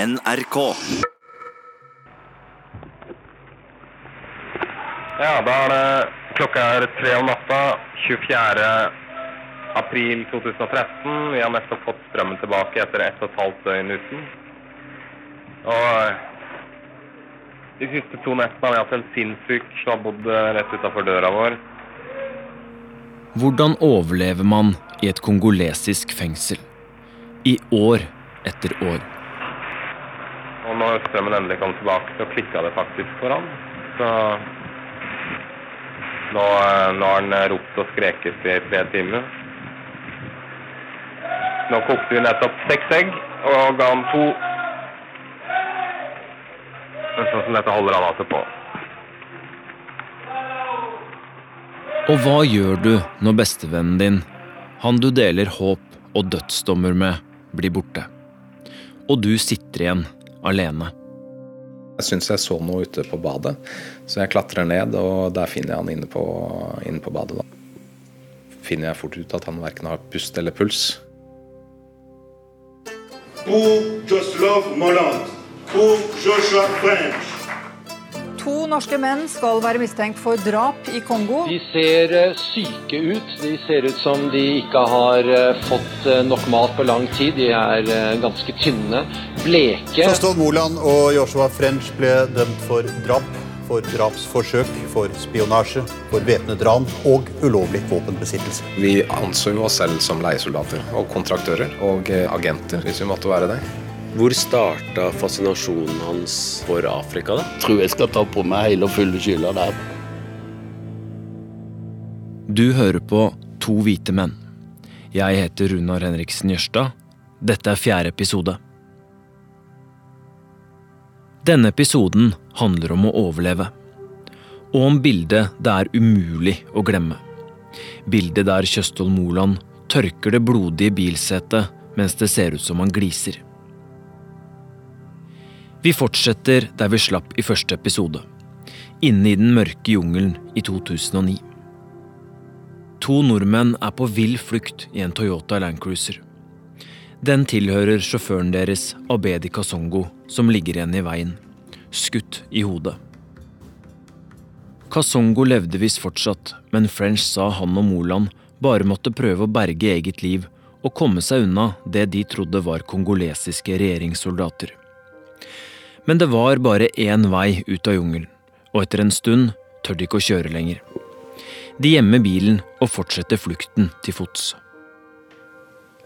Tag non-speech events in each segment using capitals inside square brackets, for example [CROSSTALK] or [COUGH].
NRK. Ja, da er det klokka er tre om natta 24. april 2013. Vi har nettopp fått strømmen tilbake etter ett og et halvt døgn uten. Og de siste to nettene har vi hatt en sinnssyk som har bodd eh, rett utafor døra vår. Hvordan overlever man i et kongolesisk fengsel? I år etter år. Når strømmen endelig kom tilbake, så klikka det faktisk for han. Så nå, eh, nå har han eh, ropt og skreket i tre timer. Nå kokte vi nettopp seks egg og ga han to. Men sånn som dette holder han altså på. Og hva gjør du når bestevennen din, han du deler håp og dødsdommer med, blir borte? Og du sitter igjen alene. Jeg syns jeg så noe ute på badet, så jeg klatrer ned, og der finner jeg han inne på, inne på badet. Da. Finner jeg fort ut at han verken har pust eller puls. Pour Joslov Moland. Pour Joshua French. To norske menn skal være mistenkt for drap i Kongo. De ser eh, syke ut. De ser ut som de ikke har eh, fått eh, nok mat på lang tid. De er ganske tynne, bleke. Joslov Moland og Joshua French ble dømt for drap, for drapsforsøk, for spionasje, for væpnet ran og ulovlig våpenbesittelse. Vi anså jo oss selv som leiesoldater og kontraktører og agenter, hvis vi måtte være det. Hvor starta fascinasjonen hans for Afrika? da? tror jeg skal ta på meg hele og fulle skylda der. Du hører på To hvite menn. Jeg heter Runar Henriksen Jørstad. Dette er fjerde episode. Denne episoden handler om å overleve. Og om bildet det er umulig å glemme. Bildet der Kjøstholm Moland tørker det blodige bilsetet mens det ser ut som han gliser. Vi fortsetter der vi slapp i første episode. Inne i den mørke jungelen i 2009. To nordmenn er på vill flukt i en Toyota Landcruiser. Den tilhører sjåføren deres, Abedi Kasongo, som ligger igjen i veien. Skutt i hodet. Kasongo levde visst fortsatt, men French sa han og Moland bare måtte prøve å berge eget liv og komme seg unna det de trodde var kongolesiske regjeringssoldater. Men det var bare én vei ut av jungelen, og etter en stund tør de ikke å kjøre lenger. De gjemmer bilen og fortsetter flukten til fots.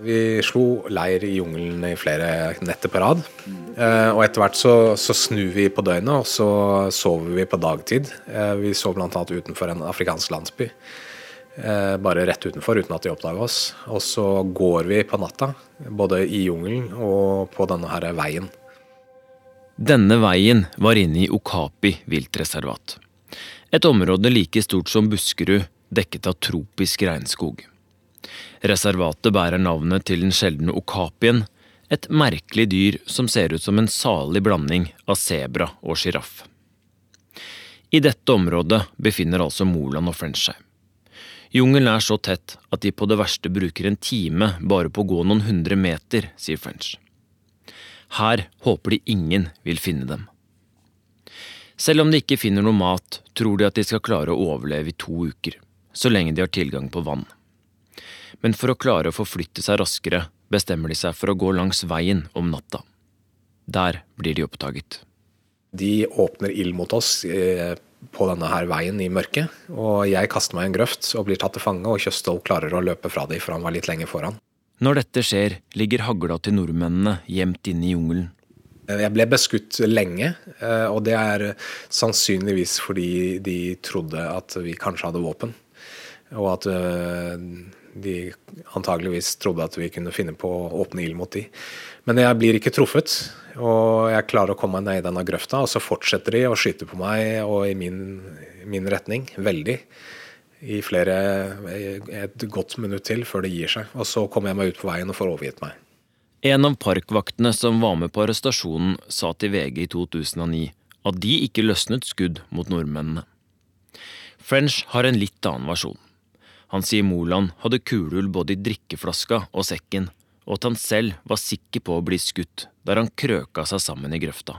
Vi slo leir i jungelen i flere netter på rad. Eh, og etter hvert så, så snur vi på døgnet, og så sover vi på dagtid. Eh, vi sov bl.a. utenfor en afrikansk landsby. Eh, bare rett utenfor, uten at de oppdaga oss. Og så går vi på natta, både i jungelen og på denne her veien. Denne veien var inne i Okapi viltreservat. Et område like stort som Buskerud, dekket av tropisk regnskog. Reservatet bærer navnet til den sjeldne okapien, et merkelig dyr som ser ut som en salig blanding av sebra og sjiraff. I dette området befinner altså Moland og French seg. Jungelen er så tett at de på det verste bruker en time bare på å gå noen hundre meter, sier French. Her håper de ingen vil finne dem. Selv om de ikke finner noe mat, tror de at de skal klare å overleve i to uker, så lenge de har tilgang på vann. Men for å klare å forflytte seg raskere, bestemmer de seg for å gå langs veien om natta. Der blir de oppdaget. De åpner ild mot oss eh, på denne her veien i mørket, og jeg kaster meg i en grøft og blir tatt til fange, og Kjøstholm klarer å løpe fra dem, for han var litt lenger foran. Når dette skjer, ligger hagla til nordmennene gjemt inne i jungelen. Jeg ble beskutt lenge, eh, og det er sannsynligvis fordi de trodde at vi kanskje hadde våpen. Og at eh, de antageligvis trodde at vi kunne finne på å åpne ild mot de. Men jeg blir ikke truffet, og jeg klarer å komme meg ned i denne grøfta. Og så fortsetter de å skyte på meg og i min, min retning, veldig. I flere, et godt minutt til før det gir seg. Og så kommer jeg meg ut på veien og får overgitt meg. En av parkvaktene som var med på arrestasjonen, sa til VG i 2009 at de ikke løsnet skudd mot nordmennene. French har en litt annen versjon. Han sier Moland hadde kulehull både i drikkeflaska og sekken, og at han selv var sikker på å bli skutt der han krøka seg sammen i grøfta.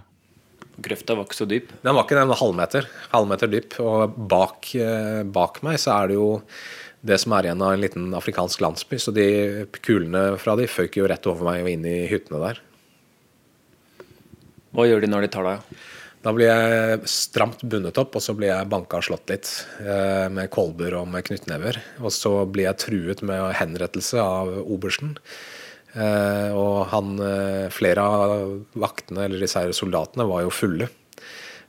Grøfta var ikke så dyp? Den var ikke den, halvmeter. Halvmeter dyp. Og bak, eh, bak meg så er det jo det som er igjen av en liten afrikansk landsby. Så de kulene fra de føyk jo rett over meg og inn i hyttene der. Hva gjør de når de tar deg? Da blir jeg stramt bundet opp, og så blir jeg banka og slått litt eh, med kolber og med knyttnever. Og så blir jeg truet med henrettelse av obersten. Eh, og han, eh, flere av vaktene, eller disse her soldatene, var jo fulle.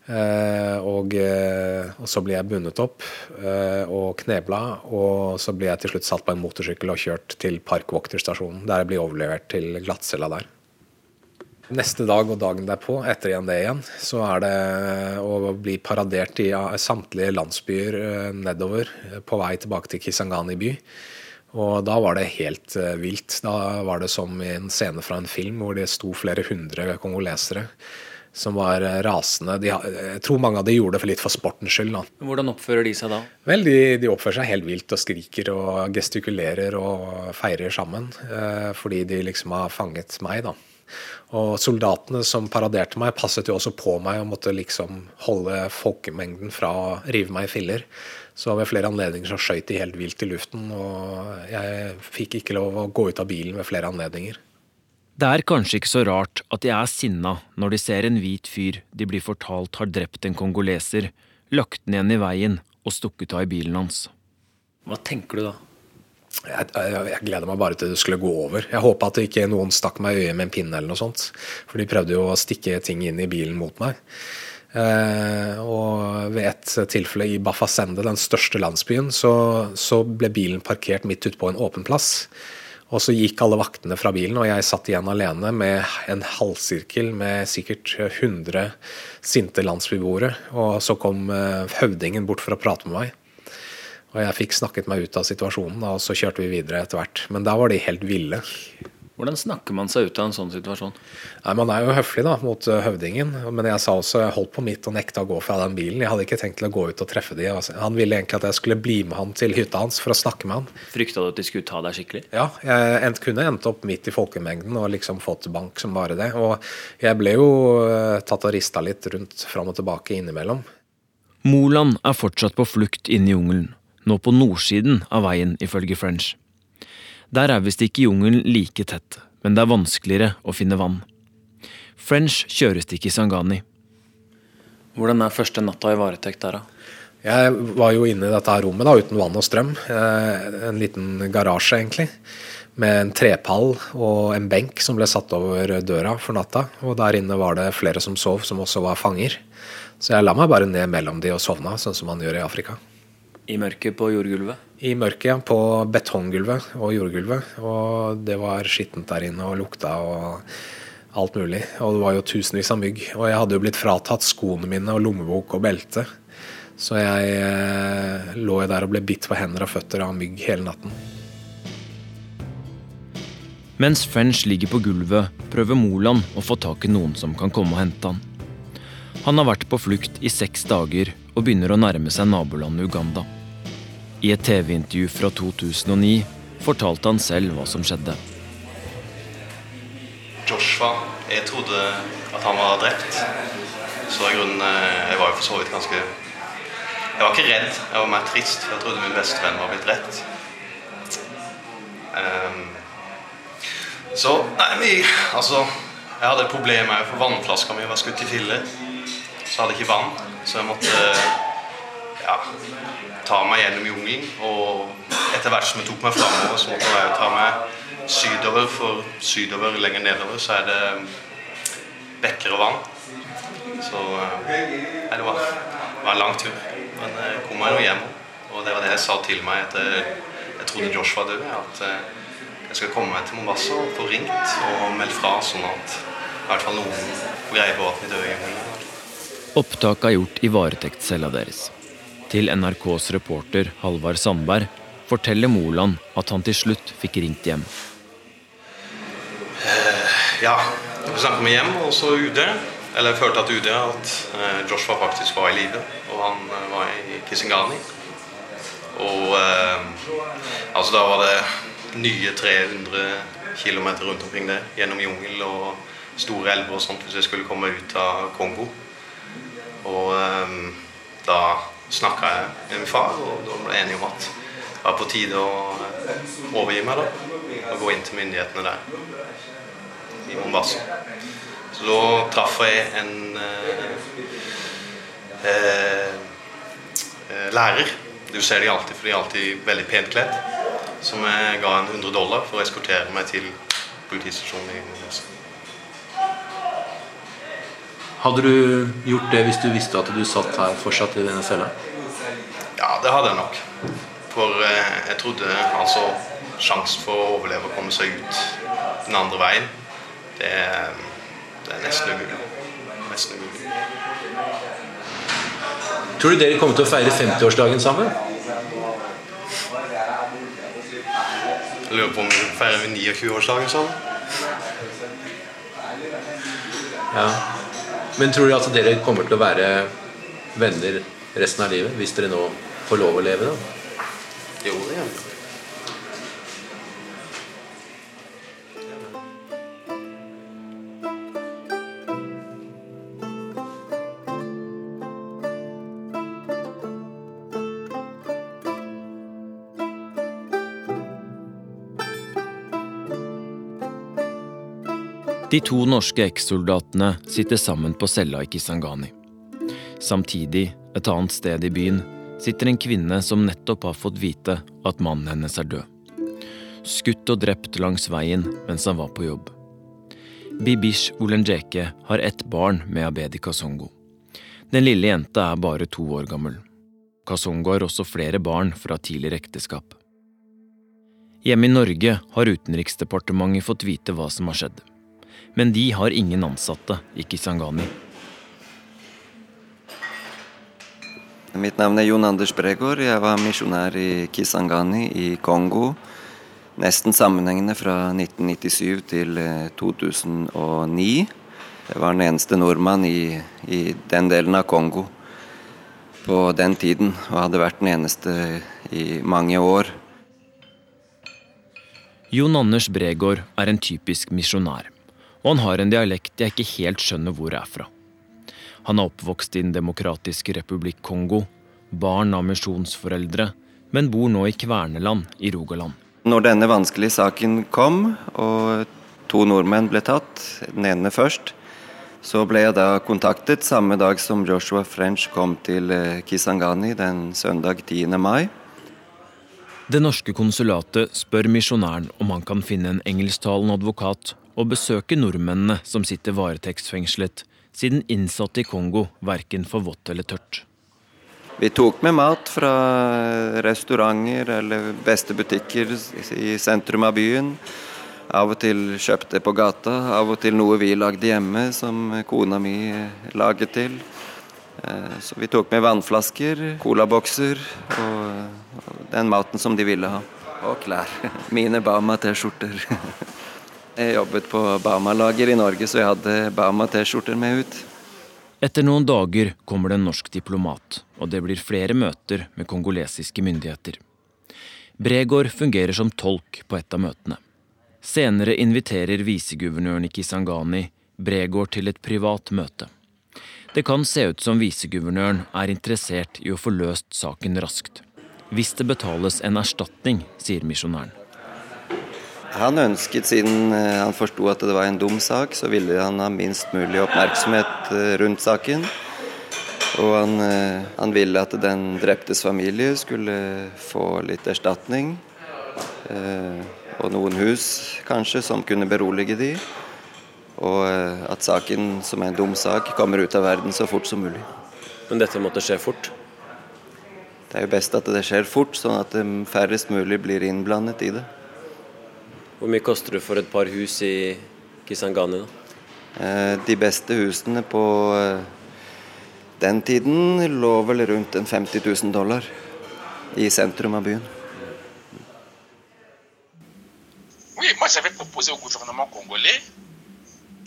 Og, og, så ble jeg bundet opp og knebla, og så ble jeg til slutt satt på en motorsykkel og kjørt til Parkvokterstasjonen, der jeg ble overlevert til glattcella der. Neste dag og dagen derpå, etter igjen det igjen, så er det å bli paradert i samtlige landsbyer eh, nedover eh, på vei tilbake til Kisangani by. Og da var det helt uh, vilt. Da var det som i en scene fra en film hvor det sto flere hundre kongolesere som var rasende. De, jeg tror mange av de gjorde det for litt for sportens skyld. Da. Hvordan oppfører de seg da? Vel, de, de, oppfører seg helt vilt og skriker og gestikulerer og feirer sammen. Eh, fordi de liksom har fanget meg, da. Og soldatene som paraderte meg, passet jo også på meg og måtte liksom holde folkemengden fra å rive meg i filler. Så ved flere anledninger så skøyt de helt vilt i luften, og jeg fikk ikke lov å gå ut av bilen ved flere anledninger. Det er kanskje ikke så rart at de er sinna når de ser en hvit fyr de blir fortalt har drept en kongoleser, lagt den igjen i veien og stukket av i bilen hans. Hva tenker du da? Jeg, jeg, jeg, gleder meg bare til det skulle gå over. Jeg håpa at ikke noen stakk meg i øyet med en pinne eller noe sånt. For de prøvde jo å stikke ting inn i bilen mot meg. Eh, og ved et tilfelle i Bafasende, den største landsbyen, så, så ble bilen parkert midt ute på en åpen plass. Og så gikk alle vaktene fra bilen, og jeg satt igjen alene med en halvsirkel med sikkert 100 sinte landsbyboere. Og så kom eh, høvdingen bort for å prate med meg. Og jeg fikk snakket meg ut av situasjonen, og så kjørte vi videre etter hvert. Men da var de helt ville. Hvordan snakker man seg ut av en sånn situasjon? Nei, Man er jo høflig da, mot eh, høvdingen, men jeg sa også jeg holdt på mitt og nekta å gå fra den bilen. Jeg hadde ikke tenkt til å gå ut og treffe de. Altså. Han ville egentlig at jeg skulle bli med han til hytta hans for å snakke med han. Frykta du at de skulle ta deg skikkelig? Ja, jeg kunne endt opp midt i folkemengden og liksom fått bank som bare det. Og jeg ble jo eh, tatt og rista litt rundt fram og tilbake innimellom. Moland er fortsatt på flukt inne i jungelen nå på nordsiden av veien, ifølge French. Der er visst ikke jungelen like tett, men det er vanskeligere å finne vann. French kjøres i Sangani. Hvordan er første natta i varetekt der, da? Jeg var jo inne i dette rommet da, uten vann og strøm. Eh, en liten garasje, egentlig. Med en trepall og en benk som ble satt over døra for natta. Og der inne var det flere som sov, som også var fanger. Så jeg la meg bare ned mellom de og sovna, sånn som man gjør i Afrika. I mørket på jordgulvet? I mørket, ja. På betonggulvet og jordgulvet. Og det var skittent der inne og lukta og alt mulig. Og det var jo tusenvis av mygg. Og jeg hadde jo blitt fratatt skoene mine og lommebok og belte. Så jeg lå jo der og ble bitt på hender og føtter av mygg hele natten. Mens French ligger på gulvet, prøver Moland å få tak i noen som kan komme og hente han. Han har vært på flukt i seks dager og begynner å nærme seg nabolandet Uganda. I et TV-intervju fra 2009 fortalte han selv hva som skjedde. Joshua, jeg trodde at han var drept. Så i grunnen, eh, Jeg var jo for så vidt ganske Jeg var ikke redd, jeg var mer trist. Jeg trodde min beste venn var blitt drept. Um, så Nei, vi Altså, jeg hadde et problem med for vannflaska mi var skutt i filler. Så hadde jeg ikke vann, så jeg måtte ja, ta meg gjennom jungelen. Og etter hvert som jeg tok meg framover, så måtte jeg ta meg sydover. For sydover, lenger nedover, så er det bekker og vann. Så nei, det, var, det var en lang tur. Men jeg kom meg nå hjem. Og det var det jeg sa til meg etter jeg trodde Josh var død. At eh, jeg skal komme meg til Mombasa og få ringt og meldt fra, sånn at i hvert fall noen greier på at vi dør i jungelen. Opptaket er gjort i varetektscella deres. Til NRKs reporter Halvard Sandberg forteller Moland at han til slutt fikk ringt hjem. Uh, ja, vi snakket med hjem, og så UD. Eller jeg følte at UD at uh, Joshua faktisk var i live, og han uh, var i Kisingani. Og altså da var det nye 300 kilometer rundt omkring det. Gjennom jungel og store elver og sånt hvis jeg skulle komme ut av Kongo. Og um, da snakka jeg med min far, og da ble jeg enig om at det var på tide å overgi meg da, og gå inn til myndighetene der i Mombasa. Så da traff jeg en eh, eh, lærer. Du ser de alltid, for de er alltid veldig pent kledd. Som jeg ga en 100 dollar for å eskortere meg til politistasjonen i Mombasa. Hadde du gjort det hvis du visste at du satt her fortsatt i denne cella? Ja, det hadde jeg nok. For eh, jeg trodde altså sjansen for å overleve og komme seg ut den andre veien, det, det er nesten umulig. Nesten umulig. Tror du dere kommer til å feire 50-årsdagen sammen? Jeg lurer på om vi feirer 29-årsdagen sammen. Ja. Men tror du at dere kommer til å være venner resten av livet hvis dere nå får lov å leve? da? Jo, det gjør vi. De to norske ekssoldatene sitter sammen på cella i Kisangani. Samtidig, et annet sted i byen, sitter en kvinne som nettopp har fått vite at mannen hennes er død. Skutt og drept langs veien mens han var på jobb. Bibish Olenjeke har ett barn med Abedi Kasongo. Den lille jenta er bare to år gammel. Kasongo har også flere barn fra tidligere ekteskap. Hjemme i Norge har Utenriksdepartementet fått vite hva som har skjedd. Men de har ingen ansatte i Kisangani. Mitt navn er Jon Anders Bregård. Jeg var misjonær i Kisangani i Kongo. Nesten sammenhengende fra 1997 til 2009. Jeg var den eneste nordmann i, i den delen av Kongo på den tiden, og hadde vært den eneste i mange år. Jon Anders Bregård er en typisk misjonær, og han har en dialekt jeg ikke helt skjønner hvor er fra. Han er oppvokst i Den demokratiske republikk Kongo, barn av misjonsforeldre, men bor nå i Kverneland i Rogaland. Når denne vanskelige saken kom, og to nordmenn ble tatt, den ene først, så ble jeg da kontaktet samme dag som Joshua French kom til Kisangani den søndag 10. mai. Det norske konsulatet spør misjonæren om han kan finne en engelsktalende advokat og besøke nordmennene som sitter varetektsfengslet, siden innsatte i Kongo verken får vått eller tørt. Vi tok med mat fra restauranter eller beste butikker i sentrum av byen. Av og til kjøpte på gata, av og til noe vi lagde hjemme som kona mi laget til. Så vi tok med vannflasker, colabokser og den maten som de ville ha. Og klær. [LAUGHS] Mine Bama-T-skjorter. [LAUGHS] Jeg jobbet på Bama-lager i Norge, så jeg hadde Bama-T-skjorter med ut. Etter noen dager kommer det en norsk diplomat, og det blir flere møter med kongolesiske myndigheter. Bregård fungerer som tolk på et av møtene. Senere inviterer viseguvernøren Kisangani Bregård til et privat møte. Det kan se ut som viseguvernøren er interessert i å få løst saken raskt. Hvis det betales en erstatning, sier misjonæren. Han ønsket, siden han forsto at det var en dum sak, så ville han ha minst mulig oppmerksomhet rundt saken. Og han, han ville at den dreptes familie skulle få litt erstatning. Og noen hus, kanskje, som kunne berolige de. Og at saken, som er en dum sak, kommer ut av verden så fort som mulig. Men dette måtte skje fort? Det er jo best at det skjer fort, sånn at færrest mulig blir innblandet i det. Hvor mye koster det for et par hus i Kisangani? da? De beste husene på den tiden lå vel rundt en 50 000 dollar i sentrum av byen. Oui, moi j'avais proposé au gouvernement congolais,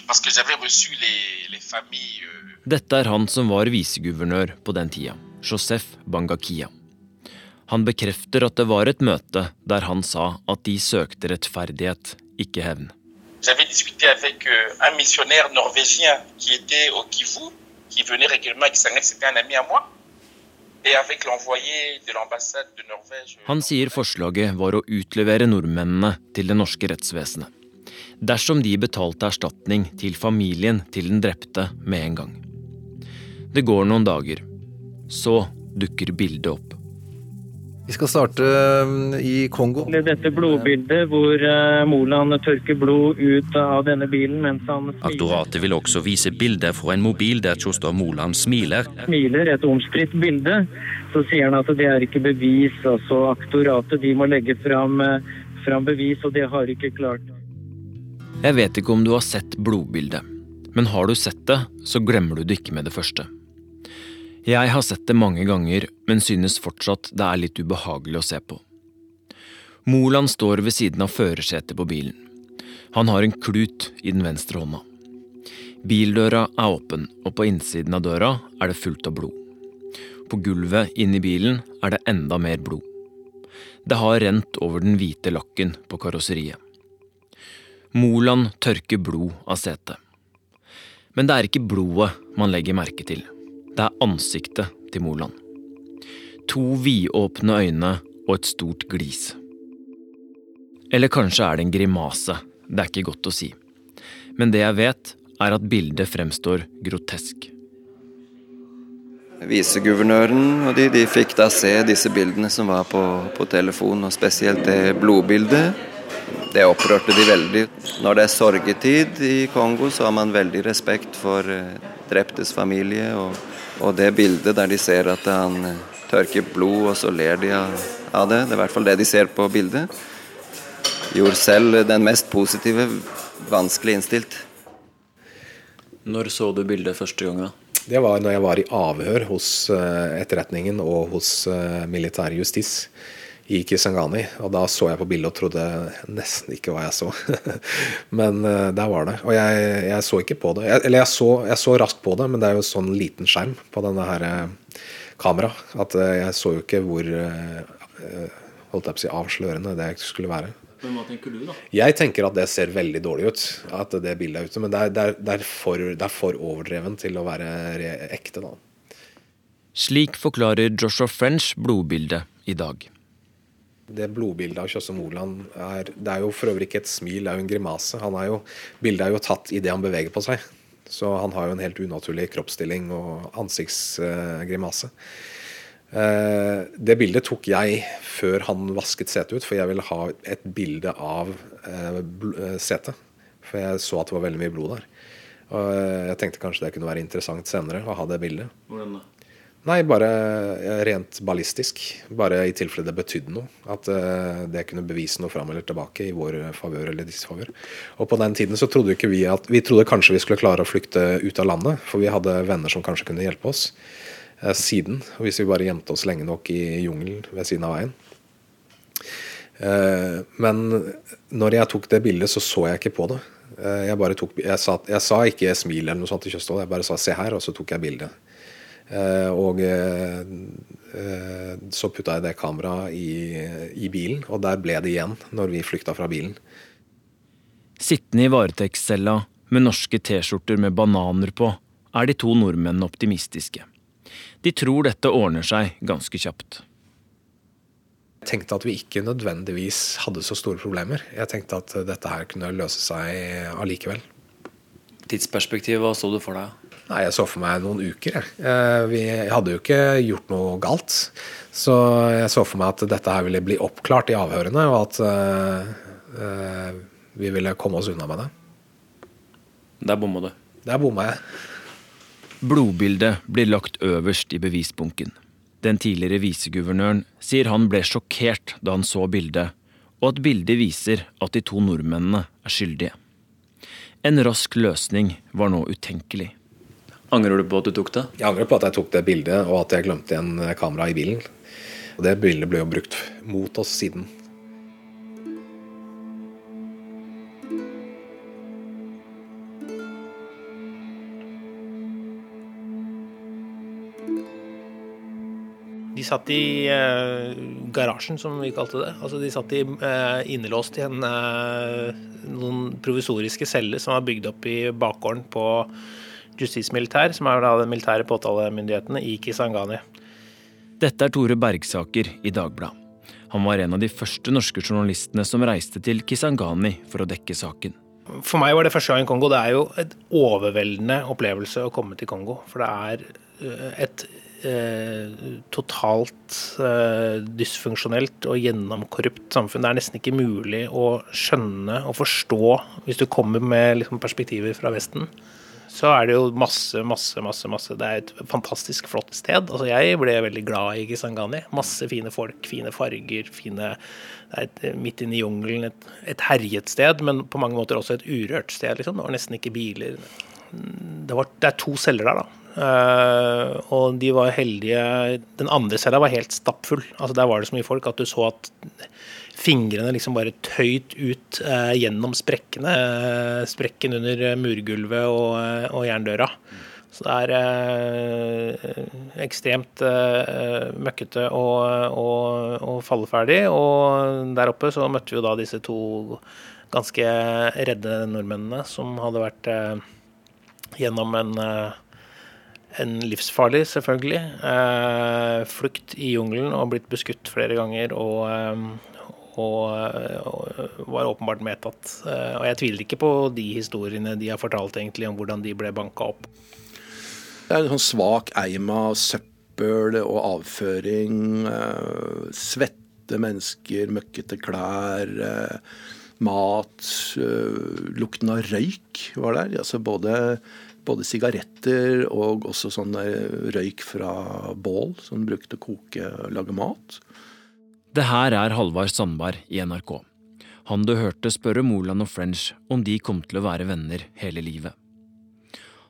parce que j'avais reçu les, les familles euh, Dette er han som var viseguvernør på den tida, Joseph Bangakia. Han bekrefter at det var et møte der han sa at de søkte rettferdighet ikke hevn. J'avais discuté avec euh, un missionnaire norvégien qui était au Kivu, qui venait régulièrement à c'était un ami à moi. Et avec l'envoyé de l'ambassade de Norvège. Han sier forslaget var å utlevere nordmennene til det norske rettsvesenet. Dersom de betalte erstatning til familien til den drepte med en gang. Det går noen dager. Så dukker bildet opp. Vi skal starte i Kongo. Dette blodbildet hvor uh, Moland tørker blod ut av denne bilen mens han smiler. Aktoratet vil også vise bilder fra en mobil der Tjostov Moland smiler. Smiler, et omstridt bilde. Så sier han at det er ikke bevis. altså Aktoratet de må legge fram, fram bevis, og det har ikke klart. Jeg vet ikke om du har sett blodbildet, men har du sett det, så glemmer du det ikke med det første. Jeg har sett det mange ganger, men synes fortsatt det er litt ubehagelig å se på. Moland står ved siden av førersetet på bilen. Han har en klut i den venstre hånda. Bildøra er åpen, og på innsiden av døra er det fullt av blod. På gulvet inni bilen er det enda mer blod. Det har rent over den hvite lakken på karosseriet. Moland tørker blod av setet. Men det er ikke blodet man legger merke til. Det er ansiktet til Moland. To vidåpne øyne og et stort glis. Eller kanskje er det en grimase, det er ikke godt å si. Men det jeg vet, er at bildet fremstår grotesk. Viseguvernøren og de, de fikk da se disse bildene som var på, på telefonen, og spesielt det blodbildet. Det opprørte de veldig. Når det er sorgetid i Kongo, så har man veldig respekt for eh, dreptes familie. og og det bildet der de ser at han tørker blod, og så ler de av, det, det er i hvert fall det de ser på bildet, gjorde selv den mest positive vanskelig innstilt. Når så du bildet første gang, da? Det var når jeg var i avhør hos eh, etterretningen og hos eh, militær justis i Kisangani. Og da så jeg på bildet og trodde nesten ikke hva jeg så. [LAUGHS] men uh, der var det. Og jeg, jeg så ikke på det. Jeg, eller jeg så, jeg så, raskt på det, men det er jo sånn liten skjerm på denne her uh, kamera at uh, jeg så jo ikke hvor holdt jeg på å si avslørende det skulle være. Men hva tenker du, da? Jeg tenker at det ser veldig dårlig ut. At det bildet er ute. Men det er, det er, det er, for, det er for, overdreven til å være ekte, da. Slik forklarer Joshua French blodbildet i dag. Det blodbildet av Kjøsse Moland er, det er jo for øvrig ikke et smil, det er jo en grimase. Er jo, bildet er jo tatt idet han beveger på seg. Så han har jo en helt unaturlig kroppsstilling og ansiktsgrimase. Eh, det bildet tok jeg før han vasket setet ut, for jeg ville ha et bilde av eh, setet. For jeg så at det var veldig mye blod der. Og jeg tenkte kanskje det kunne være interessant senere å ha det bildet. Hvordan da? Nei, bare rent ballistisk. Bare i tilfelle det betydde noe. At uh, det kunne bevise noe fram eller tilbake i vår favør eller disfavør. Og på den tiden så trodde ikke vi at Vi trodde kanskje vi skulle klare å flykte ut av landet, for vi hadde venner som kanskje kunne hjelpe oss uh, siden. Hvis vi bare gjemte oss lenge nok i jungelen ved siden av veien. Men når jeg tok det bildet, så så jeg ikke på det. Jeg, tok, jeg, sa, jeg sa ikke smil eller noe sånt til Kjøstvold, jeg bare sa se her, og så tok jeg bildet. Eh, og eh, så putta jeg det kameraet i, i, bilen, og der ble det igjen når vi flykta fra bilen. Sittende i varetektscella med norske T-skjorter med bananer på, er de to nordmennene optimistiske. De tror dette ordner seg ganske kjapt. Jeg tenkte at vi ikke nødvendigvis hadde så store problemer. Jeg tenkte at dette her kunne løse seg allikevel. Tidsperspektivet, hva så du for deg? Nei, Jeg så for meg noen uker. Jeg. Eh, vi hadde jo ikke gjort noe galt. Så jeg så for meg at dette her ville bli oppklart i avhørene, og at uh, vi ville komme oss unna med det. Der bomma du. Der bomma jeg. Blodbildet blir lagt øverst i bevisbunken. Den tidligere viseguvernøren sier han ble sjokkert da han så bildet, og at bildet viser at de to nordmennene er skyldige. En rask løsning var nå utenkelig. Angrer du på at du tok det? Jeg angrer på at jeg tok det bildet, og at jeg glemte igjen kamera i bilen. Og Det bildet ble jo brukt mot oss siden. De satt i eh, garasjen, som vi kalte det. Altså De satt i, eh, innelåst i en, eh, noen provisoriske celler som var bygd opp i bakgården på justismilitær, som er da den militære påtalemyndighetene i Kisangani. Dette er Tore Bergsaker i Dagbladet. Han var en av de første norske journalistene som reiste til Kisangani for å dekke saken. For meg var det første gang i Kongo. Det er jo et overveldende opplevelse å komme til Kongo. For det er eh, et eh, totalt eh, dysfunksjonelt og gjennomkorrupt samfunn. Det er nesten ikke mulig å skjønne og forstå hvis du kommer med liksom, perspektiver fra Vesten så er det jo masse, masse, masse. masse. Det er et fantastisk flott sted. Altså, jeg ble veldig glad i Kisangani. Masse fine folk, fine farger, fine Det er et, midt inne i jungelen et, et, herjet sted, men på mange måter også et urørt sted. Liksom. Det var nesten ikke biler. Det, var, det er to celler der, da. Uh, og de var heldige Den andre cella var helt stappfull. Altså Der var det så mye folk at du så at fingrene liksom bare tøyt ut eh, gjennom sprekkene, sprekken under murgulvet og, eh, og jerndøra. Så det er eh, ekstremt eh, møkkete og, og, og, falleferdig. Og der oppe så møtte vi jo da disse to ganske redde nordmennene som hadde vært eh, gjennom en eh, en livsfarlig, selvfølgelig, eh, flukt i jungelen og blitt beskutt flere ganger og, og, og var åpenbart medtatt. Eh, og jeg tviler ikke på de historiene de har fortalt egentlig om hvordan de ble banka opp. Det er en sånn svak eim av søppel og avføring. Eh, svette mennesker, møkkete klær. Eh, mat. Lukten av røyk var der. Altså både, både sigaretter og også sånn røyk fra bål som brukte å koke og lage mat. Det her er Halvard Sandberg i NRK. Han du hørte spørre Moland og French om de kom til å være venner hele livet.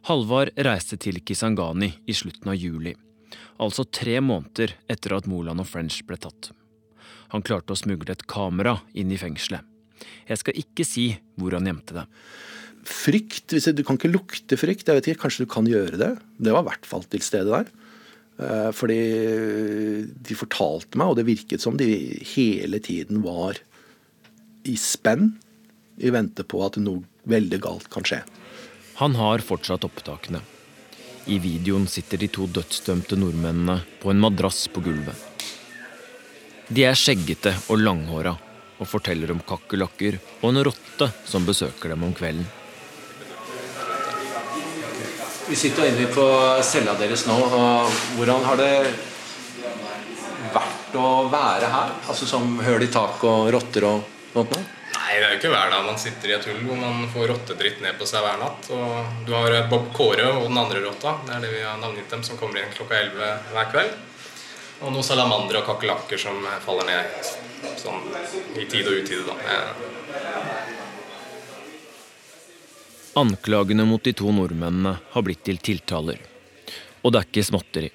Halvard reiste til Kisangani i slutten av juli, altså tre måneder etter at Moland og French ble tatt. Han klarte å smugle et kamera inn i fengselet. Jeg skal ikke si hvor han gjemte det. Frykt, Du kan ikke lukte frykt. Jeg vet ikke, Kanskje du kan gjøre det. Det var i hvert fall til stede der. Eh, fordi de fortalte meg, og det virket som de hele tiden var i spenn i vente på at noe veldig galt kan skje. Han har fortsatt opptakene. I videoen sitter de to dødsdømte nordmennene på en madrass på gulvet. De er skjeggete og langhåra og forteller om kakerlakker og en rotte som besøker dem om kvelden. Vi sitter inne på cella deres nå. og Hvordan har det vært å være her? Altså Som høl i tak og rotter og sånt noe? Nei, det er jo ikke hver dag man sitter i et hull hvor man får rottedritt ned på seg hver natt. Og du har Bob Kåre og den andre rotta, det er det vi har navngitt dem, som kommer inn klokka 11 hver kveld. Og noen salamandere og kakerlakker som faller ned sånn i tide og utide. da. Anklagene mot de to nordmennene har blitt til tiltaler. Og det er ikke småtteri.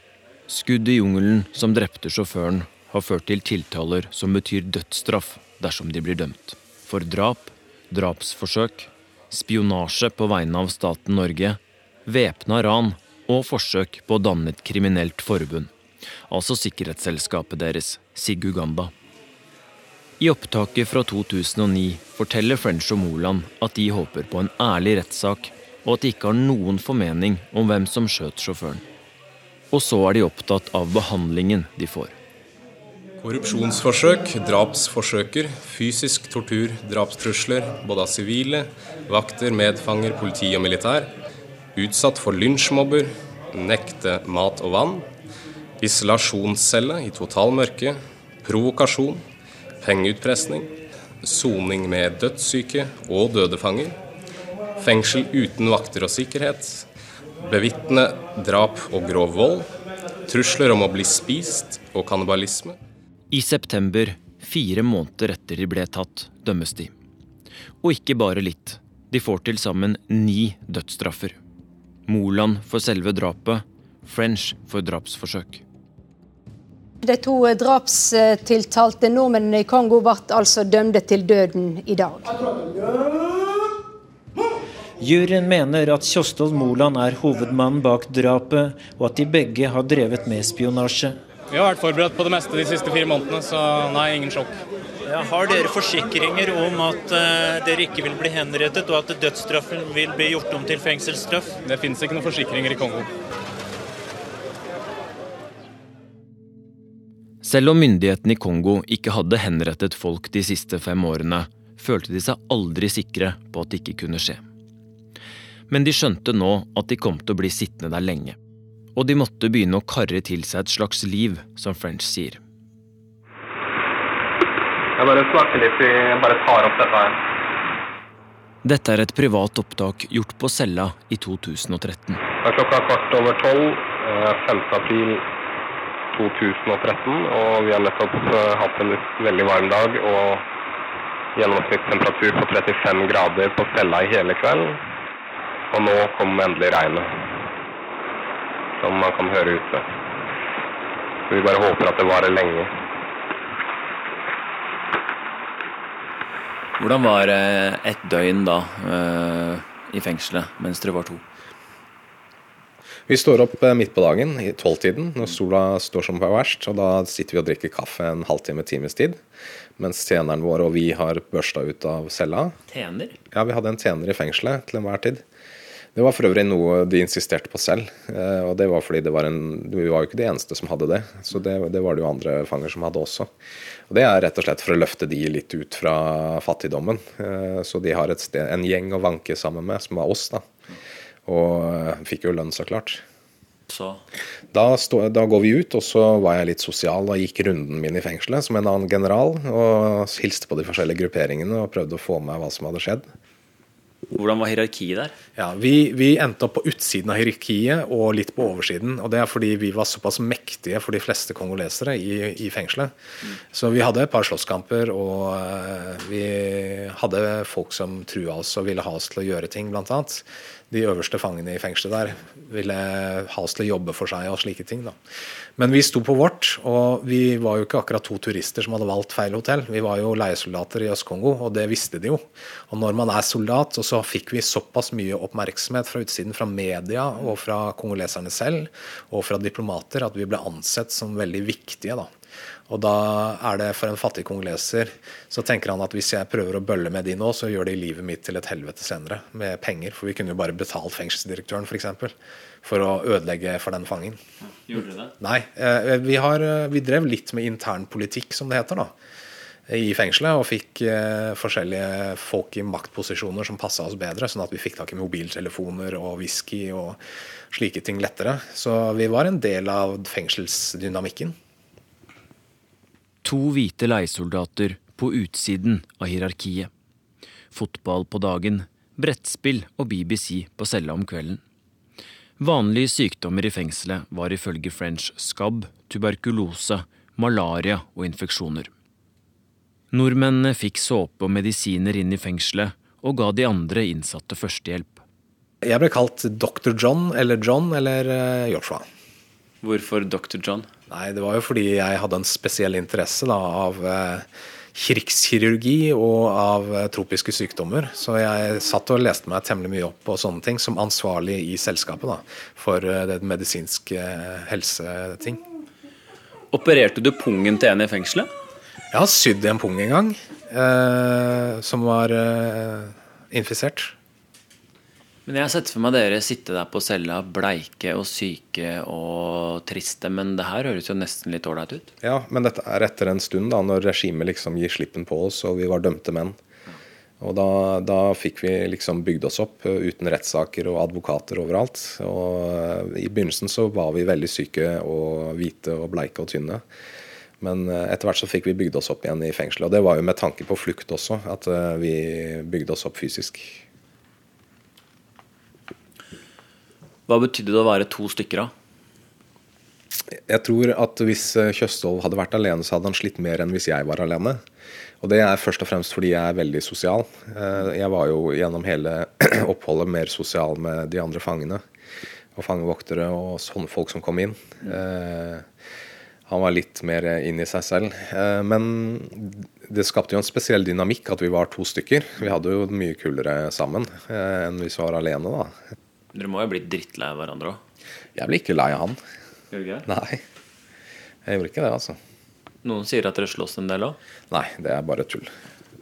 Skudd i jungelen som drepte sjåføren, har ført til tiltaler som betyr dødsstraff dersom de blir dømt. For drap, drapsforsøk, spionasje på vegne av staten Norge, væpna ran og forsøk på å danne et kriminelt forbund. Altså sikkerhetsselskapet deres, Siguganda. I opptaket fra 2009 forteller French og Moland at de håper på en ærlig rettssak, og at de ikke har noen formening om hvem som skjøt sjåføren. Og så er de opptatt av behandlingen de får. Korrupsjonsforsøk, drapsforsøker, fysisk tortur, drapstrusler, både av sivile, vakter, medfanger, politi og militær. Utsatt for lynsjmobber, nekte mat og vann. Isolasjonscelle i totalmørke. Provokasjon, pengeutpressing, soning med dødssyke og døde fanger, fengsel uten vakter og sikkerhet, bevitne drap og grov vold, trusler om å bli spist og kannibalisme. I september, fire måneder etter de ble tatt, dømmes de. Og ikke bare litt. De får til sammen ni dødsstraffer. Moland for selve drapet, French for drapsforsøk. De to drapstiltalte nordmennene i Kongo ble altså dømte til døden i dag. Juryen mener at Kjostolv Moland er hovedmannen bak drapet, og at de begge har drevet med spionasje. Vi har vært forberedt på det meste de siste fire månedene, så nei, ingen sjokk. Ja, har dere forsikringer om at uh, dere ikke vil bli henrettet, og at dødsstraffen vil bli gjort om til fengselsstraff? Det finnes ikke noen forsikringer i Kongo. Selv om myndighetene i Kongo ikke hadde henrettet folk de siste fem årene, følte de seg aldri sikre på at det ikke kunne skje. Men de skjønte nå at de kom til å bli sittende der lenge og de måtte begynne å karre til seg et slags liv, som French sier. Jeg bare snakker litt, jeg bare tar opp dette her. Dette er et privat opptak gjort på cella i 2013. Det er klokka kvart over tolv 5. Eh, april 2013, og vi har nettopp eh, hatt en veldig varm dag og gjennomsnittstemperatur på 35 grader på cella i hele kveld. Og nå kom endelig regnet som man kan høre ute. Så vi bare håper at det varer lenge. Hvordan var eh, et døgn da eh, i fengselet mens dere var to? Vi står opp eh, midt på dagen i tolvtiden når sola står som verst. og Da sitter vi og drikker kaffe en halvtime, times tid. Mens tjeneren vår og vi har børsta ut av cella. Tjener? Ja, vi hadde en tjener i fengselet til enhver tid. Det var for øvrig noe de insisterte på selv. Eh, og det var fordi det var en, Vi var jo ikke de eneste som hadde det. Så det, det, var det jo andre fanger som hadde også. Og Det er rett og slett for å løfte de litt ut fra fattigdommen. Eh, så de har sted, en gjeng å vanke sammen med, som var oss. da. Og eh, fikk jo lønn, så klart. Så. Da, stå, da, går vi ut, og så var jeg litt sosial og gikk runden min i fengselet som en annen general. Og hilste på de forskjellige grupperingene og prøvde å få med hva som hadde skjedd. Hvordan var hierarkiet der? Ja, vi, vi, endte opp på utsiden av hierarkiet og litt på oversiden. og Det er fordi vi var såpass mektige for de fleste kongolesere i, i fengselet. Mm. Så vi hadde et par slåsskamper, og uh, vi hadde folk som trua oss og ville ha oss til å gjøre ting, blant annet. De øverste fangene i fengselet der ville ha oss til å jobbe for seg og slike ting. da. Men vi sto på vårt, og vi var jo ikke akkurat to turister som hadde valgt feil hotell. Vi var jo leiesoldater i Øst-Kongo, og det visste de jo. Og når man er soldat, og så fikk vi såpass mye oppmerksomhet fra utsiden, fra media og fra kongoleserne selv, og fra diplomater, at vi ble ansett som veldig viktige. da. Og da er det for en fattig kongoleser så tenker han at hvis jeg prøver å bølle med de nå, så gjør de livet mitt til et helvete senere med penger. For vi kunne jo bare betalt fengselsdirektøren f.eks. For, for å ødelegge for den fangen. Gjorde dere det? Nei. Eh, vi, har, eh, vi drev litt med intern politikk, som det heter. da i fengselet og fikk eh, forskjellige folk i maktposisjoner som passa oss bedre, sånn at vi fikk tak i mobiltelefoner og whisky og slike ting lettere. Så vi var en del av fengselsdynamikken. To hvite leiesoldater på utsiden av hierarkiet. Fotball på dagen, brettspill og BBC på cella om kvelden. Vanlige sykdommer i fengselet var ifølge French skabb, tuberkulose, malaria og infeksjoner. Nordmennene fikk såpe og medisiner inn i fengselet og ga de andre innsatte førstehjelp. Jeg ble kalt Dr. John eller John eller eh, Joshua. Hvorfor Dr. John? Nei, Det var jo fordi jeg hadde en spesiell interesse da, av eh, krigskirurgi og av eh, tropiske sykdommer. Så jeg satt og leste meg temmelig mye opp på sånne ting som ansvarlig i selskapet da, for eh, det medisinske helseting. Opererte du pungen til en i fengselet? Jeg har sydd en pung en gang, eh, som var eh, infisert. Men jeg har sett for meg dere sitte der på cella, bleike og syke og triste. Men det her høres jo nesten litt ålreit ut? Ja, men dette er etter en stund, da, når regimet liksom gir slippen på oss og vi var dømte menn. Og da, da fikk vi liksom bygd oss opp eh, uten rettssaker og advokater overalt. Og eh, i begynnelsen så var vi veldig syke og hvite og bleike og tynne. Men eh, etter hvert så fikk vi bygd oss opp igjen i fengselet. Og det var jo med tanke på flukt også, at vi bygde oss opp fysisk. Hva betydde det å være to stykker, av? Jeg tror at hvis eh, Kjøstholm hadde vært alene, så hadde han slitt mer enn hvis jeg var alene. Og det er først og fremst fordi jeg er veldig sosial. Eh, jeg var jo gjennom hele [CLEARS THROAT] oppholdet mer sosial med de andre fangene. Og fangevoktere og sånne folk som kom inn. Eh, han var litt mer inn i seg selv. Men det skapte jo en spesiell dynamikk at vi var to stykker. Vi hadde jo mye kulere sammen enn hvis vi var alene, da. Dere må jo ha blitt drittlei av hverandre òg? Jeg blir ikke lei av han. Gjør du ikke Nei. Jeg gjorde ikke det, altså. Noen sier at dere slåss en del òg? Nei, det er bare tull.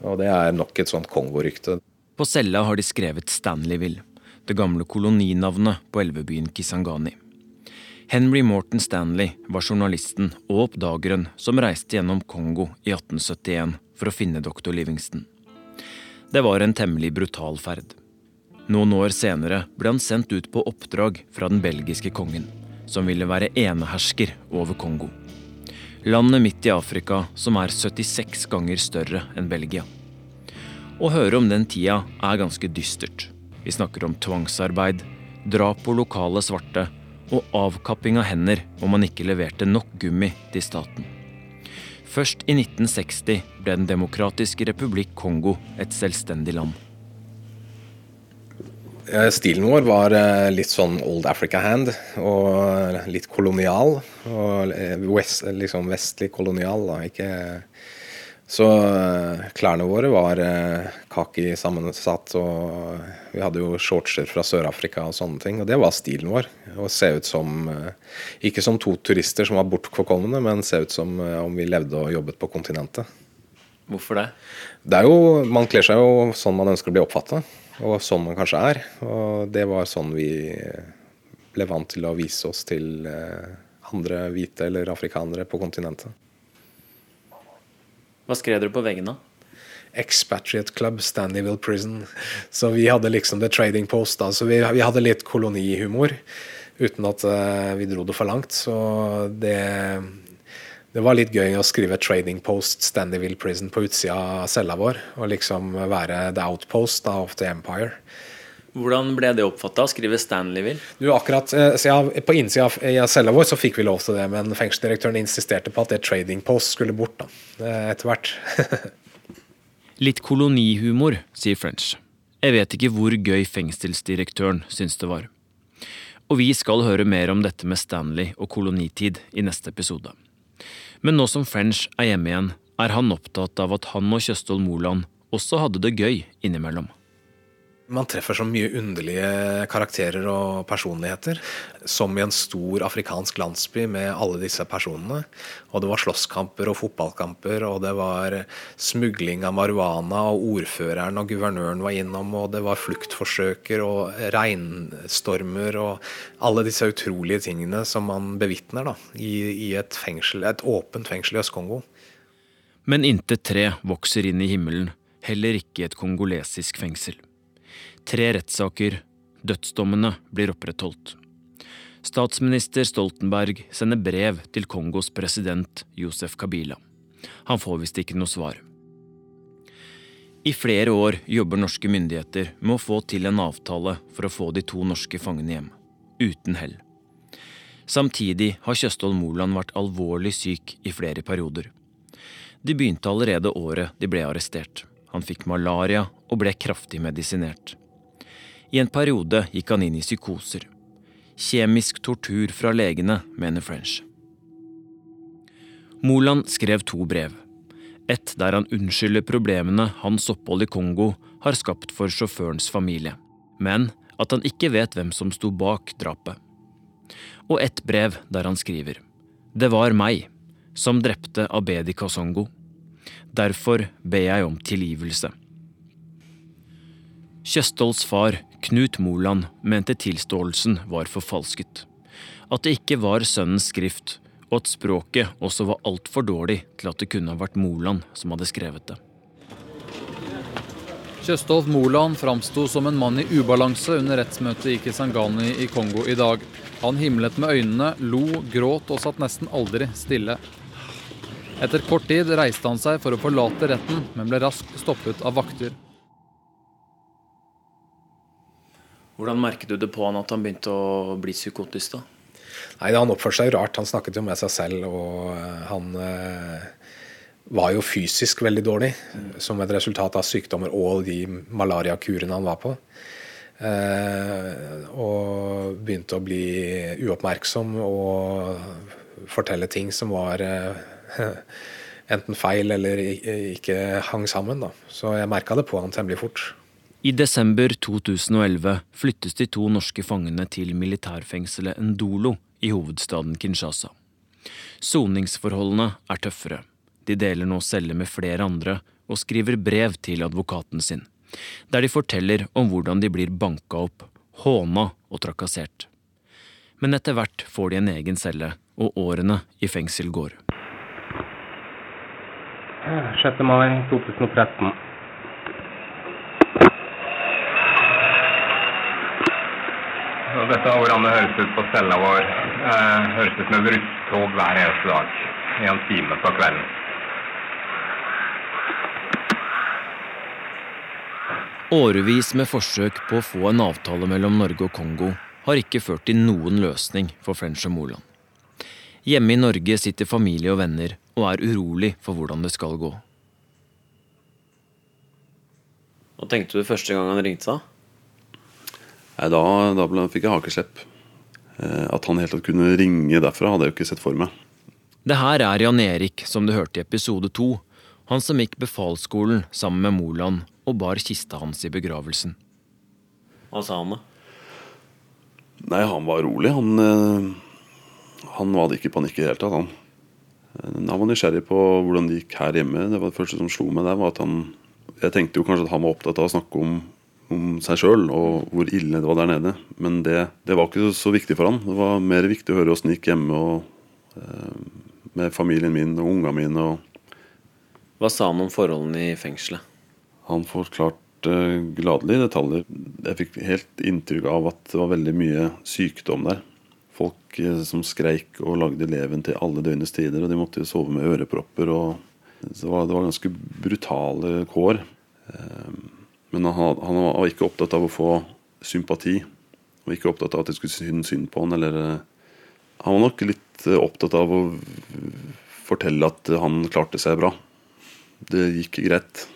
Og det er nok et sånt Kongo-rykte. På cella har de skrevet Stanleyville, det gamle koloninavnet på elvebyen Kisangani. Henry Morton Stanley var journalisten og oppdageren som reiste gjennom Kongo i 1871 for å finne doktor Livingston. Det var en temmelig brutal ferd. Noen år senere ble han sendt ut på oppdrag fra den belgiske kongen, som ville være enehersker over Kongo. Landet midt i Afrika som er 76 ganger større enn Belgia. Å høre om den tida er ganske dystert. Vi snakker om tvangsarbeid, drap på lokale svarte og avkapping av hender om man ikke leverte nok gummi til staten. Først i 1960 ble Den demokratiske republikk Kongo et selvstendig land. Stilen vår var eh, litt sånn old Africa hand og litt kolonial. Og west, liksom vestlig kolonial, da. Ikke Så eh, klærne våre var eh, kaki sammensatt, og vi hadde jo shortser fra Sør-Afrika og sånne ting. Og det var stilen vår. Å se ut som Ikke som to turister som var bortforkomne, men se ut som om vi levde og jobbet på kontinentet. Hvorfor det? Det er jo, Man kler seg jo sånn man ønsker å bli oppfatta og sånn man kanskje er. Og det var sånn vi ble vant til å vise oss til eh, andre hvite eller afrikanere på kontinentet. Hva skrev dere på veggen, da? Expatriate Club, Stanleyville Prison. Så vi hadde liksom The Trading Post. da, Så vi, vi hadde litt kolonihumor uten at uh, vi dro det for langt. Så det det var litt gøy å skrive 'Trading Post Standyville Prison' på utsida av cella vår. Og liksom være the outpost of the empire. Hvordan ble det oppfatta å skrive Stanleyville? Du, akkurat, eh, ja, På innsida av cella vår så fikk vi lov til det, men fengselsdirektøren insisterte på at det Trading Post skulle bort da, etter hvert. [LAUGHS] Litt kolonihumor, sier French. Jeg vet ikke hvor gøy fengselsdirektøren syns det var. Og vi skal høre mer om dette med Stanley og kolonitid i neste episode. Men nå som French er hjemme igjen, er han opptatt av at han og Kjøstholm Moland også hadde det gøy innimellom. Man treffer så mye underlige karakterer og personligheter. Som i en stor afrikansk landsby med alle disse personene. Og det var slåsskamper og fotballkamper, og det var smugling av marihuana, og ordføreren og guvernøren var innom, og det var fluktforsøker og regnstormer og alle disse utrolige tingene som man bevitner i, i et, fengsel, et åpent fengsel i Øst-Kongo. Men intet tre vokser inn i himmelen, heller ikke et kongolesisk fengsel. Tre rettssaker. Dødsdommene blir opprettholdt. Statsminister Stoltenberg sender brev til Kongos president Josef Kabila. Han får visst ikke noe svar. I flere år jobber norske myndigheter med å få til en avtale for å få de to norske fangene hjem, uten hell. Samtidig har Kjøstholm Moland vært alvorlig syk i flere perioder. De begynte allerede året de ble arrestert. Han fikk malaria og ble kraftig medisinert. I en periode gikk han inn i psykoser. Kjemisk tortur fra legene, mener French. Moland skrev to brev. Et der han unnskylder problemene hans opphold i Kongo har skapt for sjåførens familie, men at han ikke vet hvem som sto bak drapet. Og et brev der han skriver Det var meg som drepte Abedi Kasongo. Derfor ber jeg om tilgivelse. Kjøstholds far Knut Moland mente tilståelsen var forfalsket. At det ikke var sønnens skrift, og at språket også var altfor dårlig til at det kunne ha vært Moland som hadde skrevet det. Kjøstolf Moland framsto som en mann i ubalanse under rettsmøtet i Kisangani i Kongo i dag. Han himlet med øynene, lo, gråt og satt nesten aldri stille. Etter kort tid reiste han seg for å forlate retten, men ble raskt stoppet av vakter. Hvordan merket du det på han at han begynte å bli psykotisk? da? Nei, Han oppførte seg rart. Han snakket jo med seg selv. Og eh, han eh, var jo fysisk veldig dårlig mm. som et resultat av sykdommer og de malariakurene han var på. Eh, og begynte å bli uoppmerksom og fortelle ting som var eh, [LAUGHS] enten feil eller ikke hang sammen. Da. Så jeg merka det på han temmelig fort. I desember 2011 flyttes de to norske fangene til militærfengselet Ndolo i hovedstaden Kinshasa. Soningsforholdene er tøffere. De deler nå celle med flere andre og skriver brev til advokaten sin, der de forteller om hvordan de blir banka opp, håna og trakassert. Men etter hvert får de en egen celle, og årene i fengsel går. 6. mai 2013. Og dette er hvordan det høres ut på cella vår. Eh, høres ut som et rusttog hver eneste dag. I en time på kvelden. Årevis med forsøk på å få en avtale mellom Norge og Kongo har ikke ført til noen løsning for French og Moland. Hjemme i Norge sitter familie og venner og er urolig for hvordan det skal gå. Hva tenkte du første gang han ringte seg? Nei, da, da ble, fikk jeg hakeslepp. Eh, at han helt tatt kunne ringe derfra, hadde jeg jo ikke sett for meg. Det her er Jan Erik, som du hørte i episode to. Han som gikk befalsskolen sammen med Moland og bar kista hans i begravelsen. Hva sa han da? Nei, han var rolig. Han, eh, han hadde ikke panikk i det hele tatt, han. Eh, han var nysgjerrig på hvordan det gikk her hjemme. Det var det første som slo meg der, var at han Jeg tenkte jo kanskje at han var opptatt av å snakke om, om seg sjøl og hvor ille det var der nede. Men det, det, var ikke så viktig for han. Det var mer viktig å høre åssen det gikk hjemme og, eh, med familien min og ungene mine. Og Hva sa han om forholdene i fengselet? Han forklarte gladelig detaljer. Jeg fikk helt inntrykk av at det var veldig mye sykdom der. Folk eh, som skreik og lagde leven til alle døgnets tider, og de måtte jo sove med ørepropper. og Det var, det var ganske brutale kår. Eh, Men han, var ikke opptatt av å få sympati, og ikke opptatt av at jeg skulle synes synd på han. eller... eh, Han var nok litt eh, opptatt av å fortelle at han klarte seg bra. Det gikk greit.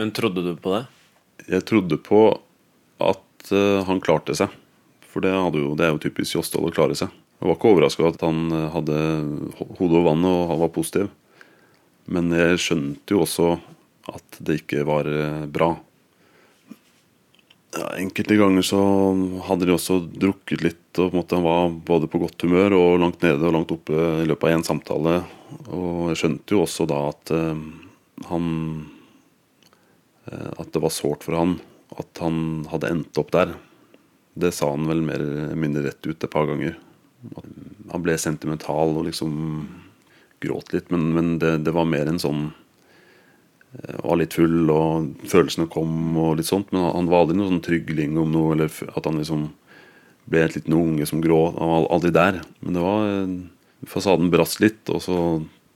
Men trodde du på det? Jeg trodde på at eh, han klarte seg. For det, jo, det er jo typisk Jostal å klare seg. Jeg var ikke overraska at han hadde hodet over vannet og han var positiv. Men jeg skjønte jo også at det ikke var bra. Ja, enkelte ganger så hadde de også drukket litt, og på en måte han var både på godt humør og langt nede og langt oppe i løpet av én samtale. Og jeg skjønte jo også da at eh, han eh, At det var sårt for han at han hadde endt opp der. Det sa han vel mer eller mindre rett ut et par ganger. Han ble sentimental og liksom gråt litt, men, men det, det var mer en sånn var litt full, og følelsene kom og litt sånt. Men han var aldri noen sånn trygling om noe, eller at han liksom ble et liten unge som gråt. Han var aldri der. Men det var eh, Fasaden brast litt, og så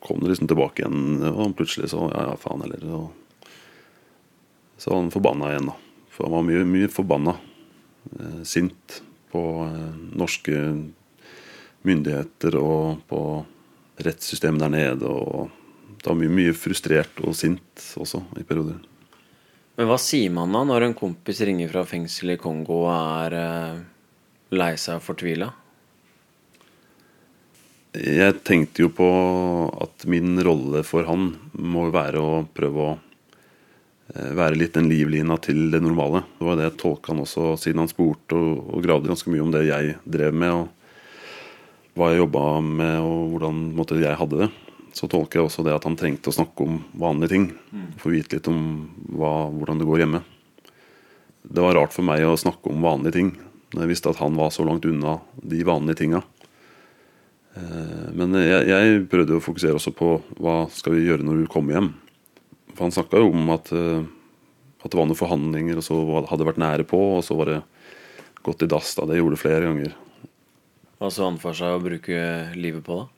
kom det liksom tilbake igjen. Og plutselig så Ja, ja, faen heller. Så, så var han forbanna igjen, da. For han var mye, mye forbanna. Eh, sint på eh, norske myndigheter og på rettssystemet der nede. og det var mye, mye frustrert og sint også i perioder. Men hva sier man da når en kompis ringer fra fengselet i Kongo og er eh, lei seg og fortvila? Jeg tenkte jo på at min rolle for han må være å prøve å eh, være litt den livlina til det normale. Det var det jeg tolka han også, siden han spurte og, og gravde ganske mye om det jeg drev med, og hva jeg jobba med, og hvordan måtte, jeg hadde det. Så tolker jeg også det at han trengte å snakke om vanlige ting. Få vite litt om hva, hvordan det går hjemme. Det var rart for meg å snakke om vanlige ting når jeg visste at han var så langt unna de vanlige tinga. Eh, Men jeg, jeg prøvde å fokusere også på hva skal vi gjøre når du kommer hjem. For han snakka jo om at, eh, at det var noen forhandlinger, og så hadde det vært nære på, og så var det gått i dass. da, Det gjorde det flere ganger. Hva så han for seg å bruke livet på, da?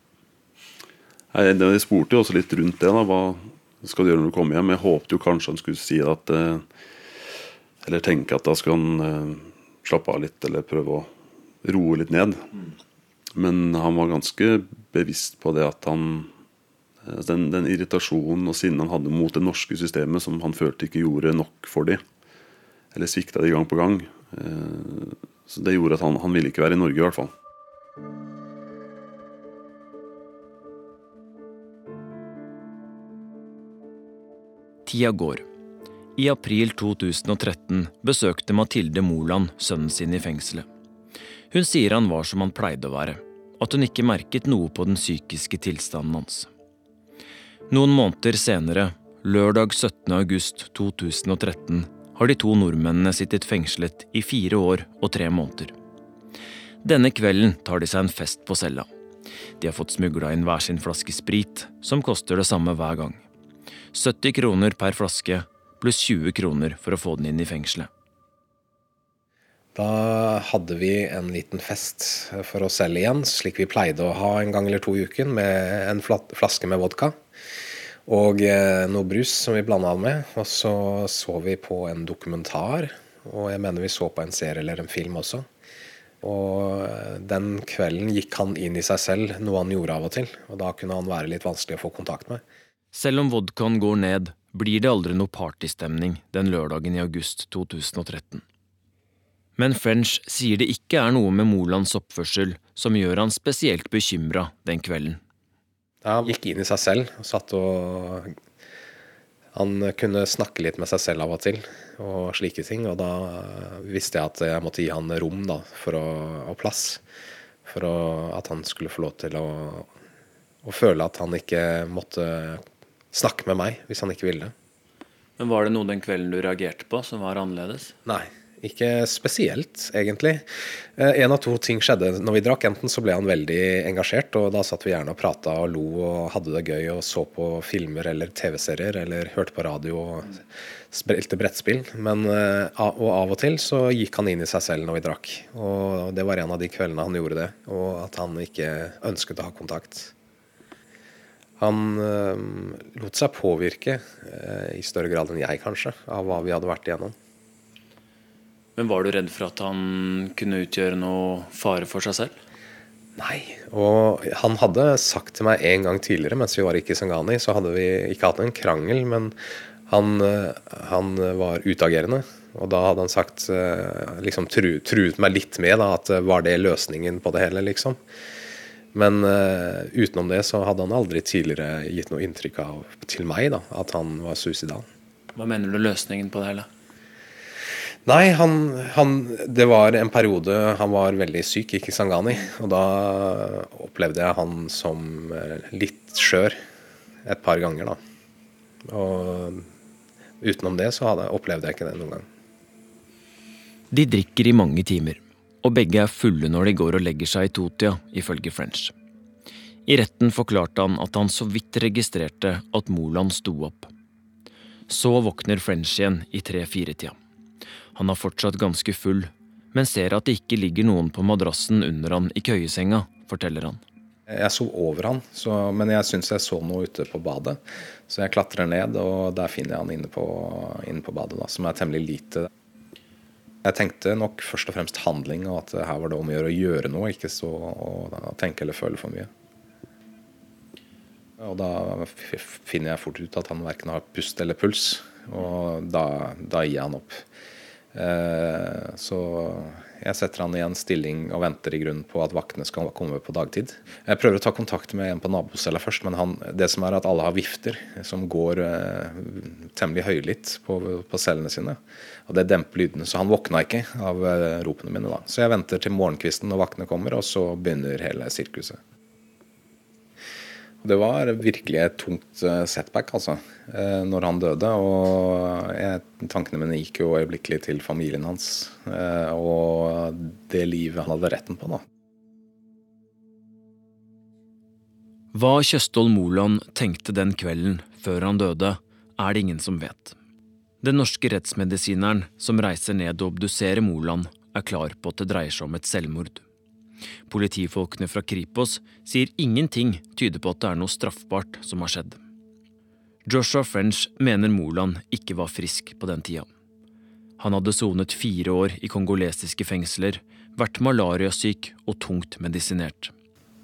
Jeg, jeg spurte jo også litt rundt det. da, Hva skal du gjøre når du kommer hjem? Jeg håpte jo kanskje han skulle si at eh, Eller tenke at da skulle han eh, slappe av litt, eller prøve å roe litt ned. Men han var ganske bevisst på det at han eh, den, den irritasjonen og sinnet han hadde mot det norske systemet, som han følte ikke gjorde nok for de, eller svikta de gang på gang. Så det gjorde at han, han ville ikke være i Norge, i hvert fall. Tida går. I april 2013 besøkte Mathilde Moland sønnen sin i fengselet. Hun sier han var som han pleide å være. at hun ikke merket noe på den psykiske tilstanden hans. Noen måneder senere, lørdag 17. august 2013, har de to nordmennene sittet fengslet i fire år og tre måneder. Denne kvelden tar de seg en fest på cella. De har fått smugla inn hver sin flaske sprit, som koster det samme hver gang. 70 kroner per flaske, pluss 20 kroner for å få den inn i fengselet. Da hadde vi en liten fest for oss selv igjen, slik vi pleide å ha en gang eller to i uken, med en flaske med vodka og eh, noe brus som vi blanda den med. Og så så vi på en dokumentar, og jeg mener vi så på en serie eller en film også. Og eh, den kvelden gikk han inn i seg selv, noe han gjorde av og til. Og da kunne han være litt vanskelig å få kontakt med. Selv om vodkaen går ned, blir det aldri noe partystemning den lørdagen i august 2013. Men French sier det ikke er noe med Molands oppførsel som gjør han spesielt bekymra den kvelden. Han gikk inn i seg selv og satt og Han kunne snakke litt med seg selv av og til og slike ting. Og da visste jeg at jeg måtte gi han rom da, å, og plass. For å, at han skulle få lov til å, å føle at han ikke måtte snakke med meg hvis han ikke ville. Men Var det noe den kvelden du reagerte på som var annerledes? Nei. Ikke spesielt, egentlig. Eh, en av to ting skjedde når vi drakk. Enten så ble han veldig engasjert, og da satt vi gjerne og prata og lo og hadde det gøy og så på filmer eller TV-serier eller hørte på radio og spilte brettspill. Men, eh, og av og til så gikk han inn i seg selv når vi drakk. Og det var en av de kveldene han gjorde det, og at han ikke ønsket å ha kontakt. Han øh, lot seg påvirke øh, i større grad enn jeg, kanskje, av hva vi hadde vært igjennom. Men var du redd for at han kunne utgjøre noe fare for seg selv? Nei. Og han hadde sagt til meg en gang tidligere mens vi var i Kisangani, så hadde vi ikke hatt en krangel, men han, han var utagerende. Og da hadde han sagt liksom truet meg litt med da, at var det løsningen på det hele, liksom. Men uh, utenom det så hadde han aldri tidligere gitt noe inntrykk av til meg da, at han var suicidal. Hva mener du løsningen på det hele? Nei, han, han, Det var en periode han var veldig syk i Kisangani. Og da opplevde jeg han som eh, litt skjør et par ganger, da. Og utenom det så hadde, opplevde jeg ikke det noen gang. De drikker i mange timer, og begge er fulle når de går og legger seg i totida, ifølge French. I retten forklarte han at han så vidt registrerte at Moland sto opp. Så våkner French igjen i tre-fire-tida. Han er fortsatt ganske full, men ser at det ikke ligger noen på madrassen under han i køyesenga, forteller han. Jeg sov over han, så, men jeg syns jeg så noe ute på badet. Så jeg klatrer ned, og der finner jeg han inne på, inne på badet, da, som er temmelig lite. Jeg tenkte nok først og fremst handling, og at her var det om å gjøre å gjøre noe, ikke så å tenke eller føle for mye. Og da finner jeg fort ut at han verken har pust eller puls, og da, da gir han opp. Eh, så jeg setter han i en stilling og venter i grunnen på at vaktene skal komme på dagtid. Jeg prøver å ta kontakt med en på nabocella først, men han, det som er at alle har vifter som går eh, temmelig høylytt på, på, cellene sine. Og det demper lydene, så han våkna ikke av eh, ropene mine da. Så jeg venter til morgenkvisten når vaktene kommer, og så begynner hele sirkuset. Det var virkelig et tungt eh, setback, altså, eh, når han døde. Og jeg, tankene mine gikk jo øyeblikkelig til familien hans eh, og det livet han hadde retten på, da. Hva Kjøstholm Moland tenkte den kvelden før han døde, er det ingen som vet. Den norske rettsmedisineren som reiser ned og obduserer Moland, er klar på at det dreier seg om et selvmord. Politifolkene fra Kripos sier ingenting tyder på at det er noe straffbart som har skjedd. Joshua French mener Moland ikke var frisk på den tida. Han hadde sonet fire år i kongolesiske fengsler, vært malariasyk og tungt medisinert.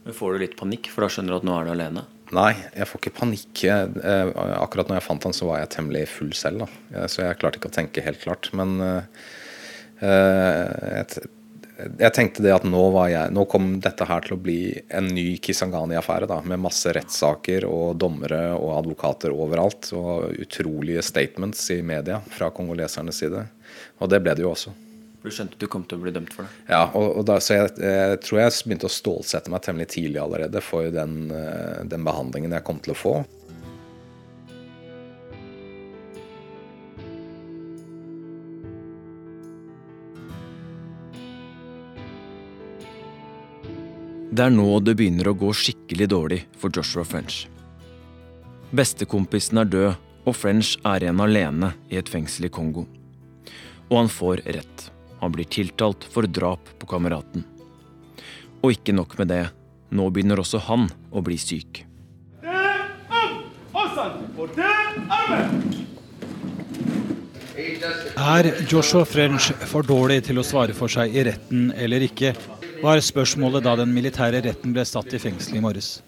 Men Får du litt panikk, for da skjønner du at nå er du alene? Nei, jeg får ikke panikk. Eh, akkurat når jeg fant han, så var jeg temmelig full selv. Da. Så jeg klarte ikke å tenke helt klart. Men uh, jeg jeg tenkte det at nå, jeg, nå, kom dette her til å bli en ny Kisangani-affære. da, Med masse rettssaker og dommere og advokater overalt. Og utrolige statements i media fra kongolesernes side. Og det ble det jo også. Du skjønte du kom til å bli dømt for det? Ja, og, og da, så jeg, jeg, tror jeg begynte å stålsette meg temmelig tidlig allerede for den, eh, den behandlingen jeg kom til å få. Det er nå det begynner å gå skikkelig dårlig for Joshua French. Bestekompisen er død, og French er igjen alene i et fengsel i Kongo. Og han får rett. Han blir tiltalt for drap på kameraten. Og ikke nok med det, nå begynner også han å bli syk. Er Joshua French for dårlig til å svare for seg i retten eller ikke, var spørsmålet da den militære retten ble satt i fengsel i morges.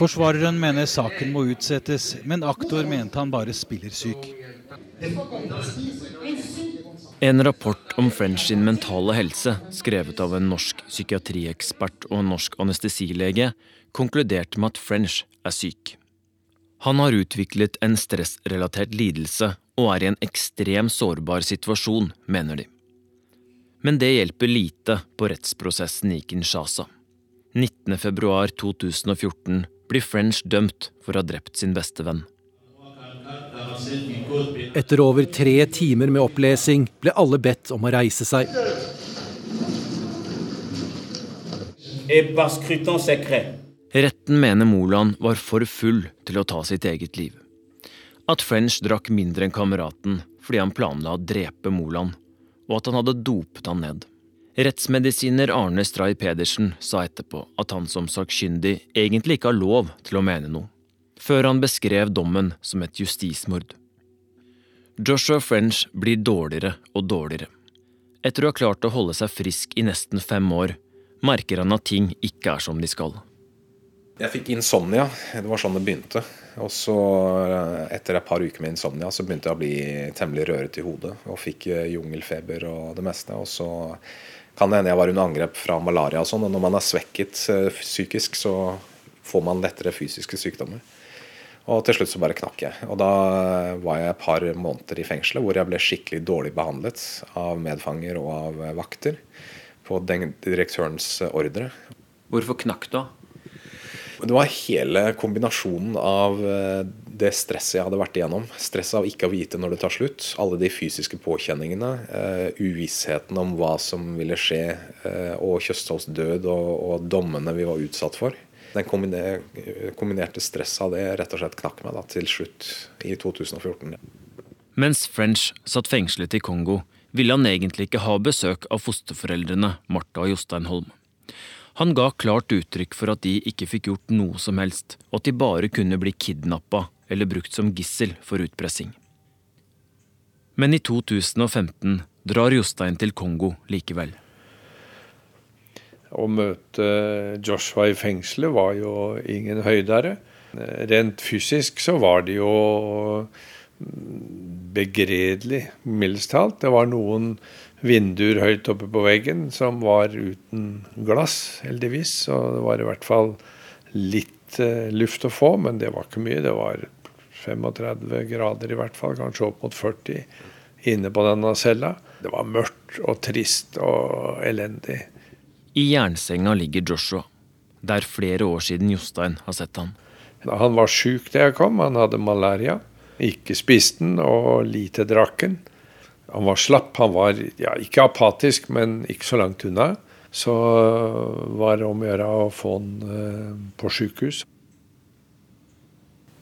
Forsvareren mener saken må utsettes, men aktor mente han bare spiller syk. En rapport om French sin mentale helse, skrevet av en norsk psykiatriekspert og en norsk anestesilege, konkluderte med at French er syk. Han har utviklet en stressrelatert lidelse og er i en ekstrem sårbar situasjon, mener de. Men det hjelper lite på rettsprosessen i Kinshasa. 19.2.2014 blir French dømt for å ha drept sin beste venn. Etter over tre timer med opplesing ble alle bedt om å reise seg. Retten mener Moland var for full til å ta sitt eget liv. At French drakk mindre enn kameraten fordi han planla å drepe Moland, og at han hadde dopet han ned. Rettsmedisiner Arne Stray Pedersen sa etterpå at han som sakkyndig egentlig ikke har lov til å mene noe, før han beskrev dommen som et justismord. Joshua French blir dårligere og dårligere. Etter å ha klart å holde seg frisk i nesten fem år, merker han at ting ikke er som de skal. Jeg fikk insomnia. Det var sånn det begynte. Og så, etter et par uker med insomnia, så begynte jeg å bli temmelig røret i hodet. Og fikk jungelfeber og det meste. Og så kan det hende jeg var under angrep fra malaria og sånn. Og når man er svekket psykisk, så får man lettere fysiske sykdommer. Og til slutt så bare knakk jeg. Og da var jeg et par måneder i fengselet hvor jeg ble skikkelig dårlig behandlet av medfanger og av vakter. På direktørens ordre. Hvorfor knakk du? Det var hele kombinasjonen av det stresset jeg hadde vært igjennom. Stresset av ikke å vite når det tar slutt. Alle de fysiske påkjenningene. Uh, uvissheten om hva som ville skje. Uh, og Kjøstholms død og, og, dommene vi var utsatt for. Den kombiner, kombinerte stresset av det rett og slett knakk meg da, til slutt i 2014. Mens French satt fengslet i Kongo, ville han egentlig ikke ha besøk av fosterforeldrene Martha og Jostein Holm. Han ga klart uttrykk for at de ikke fikk gjort noe som helst, og at de bare kunne bli kidnappa eller brukt som gissel for utpressing. Men i 2015 drar Jostein til Kongo likevel. Å møte Joshua i fengselet var jo ingen høydere. Rent fysisk så var det jo begredelig, mildest talt. Det var noen vinduer høyt oppe på veggen som var uten glass, heldigvis. Så det var i hvert fall litt uh, luft å få, men det var ikke mye. Det var 35 grader i hvert fall, kanskje opp mot 40 inne på denne cella. Det var mørkt og trist og elendig. I jernsenga ligger Joshua. Det er flere år siden Jostein har sett han. Han var sjuk da jeg kom. Han hadde malaria. Ikke spiste den og lite drakk den. Han var slapp. Han var ja, ikke apatisk, men ikke så langt unna. Så var det om å gjøre å få han eh, på sjukehus.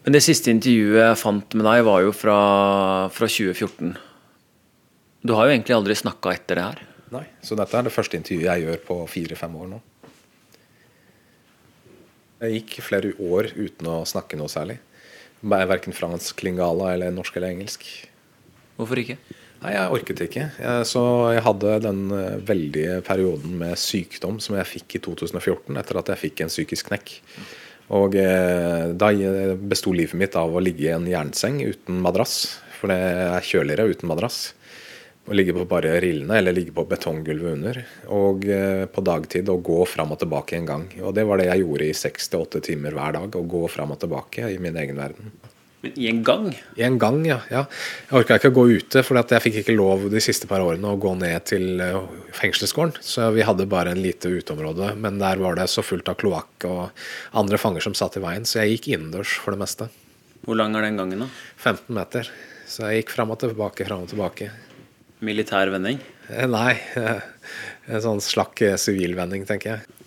Men det siste intervjuet jeg fant med deg, var jo fra, fra 2014. Du har jo egentlig aldri snakka etter det her. Nei, så dette er det første intervjuet jeg gjør på fire-fem år nå. Jeg gikk flere år uten å snakke noe særlig. Verken fransk, lingala eller norsk eller engelsk. Hvorfor ikke? Nei, Jeg orket ikke. Så jeg hadde den eh, veldige perioden med sykdom som jeg fikk i 2014 etter at jeg fikk en psykisk knekk. Og eh, da besto livet mitt av å ligge i en jernseng uten madrass. For det er kjøligere uten madrass. Å ligge på bare rillene eller ligge på betonggulvet under. Og eh, på dagtid å gå fram og tilbake en gang. Og det var det jeg gjorde i seks til åtte timer hver dag. Å gå fram og tilbake i min egen verden. Men I en gang? I en gang, ja. ja. Jeg orka ikke å gå ute, for jeg fikk ikke lov de siste par årene å gå ned til eh, fengselsgården. Så vi hadde bare en lite uteområde, men der var det så fullt av kloakk og andre fanger som satt i veien, så jeg gikk innendørs for det meste. Hvor lang er den gangen, da? 15 meter. Så jeg gikk fram og tilbake, fram og tilbake. Militær vending? Eh, nei. [LAUGHS] En sånn slakk sivilvending, tenker jeg.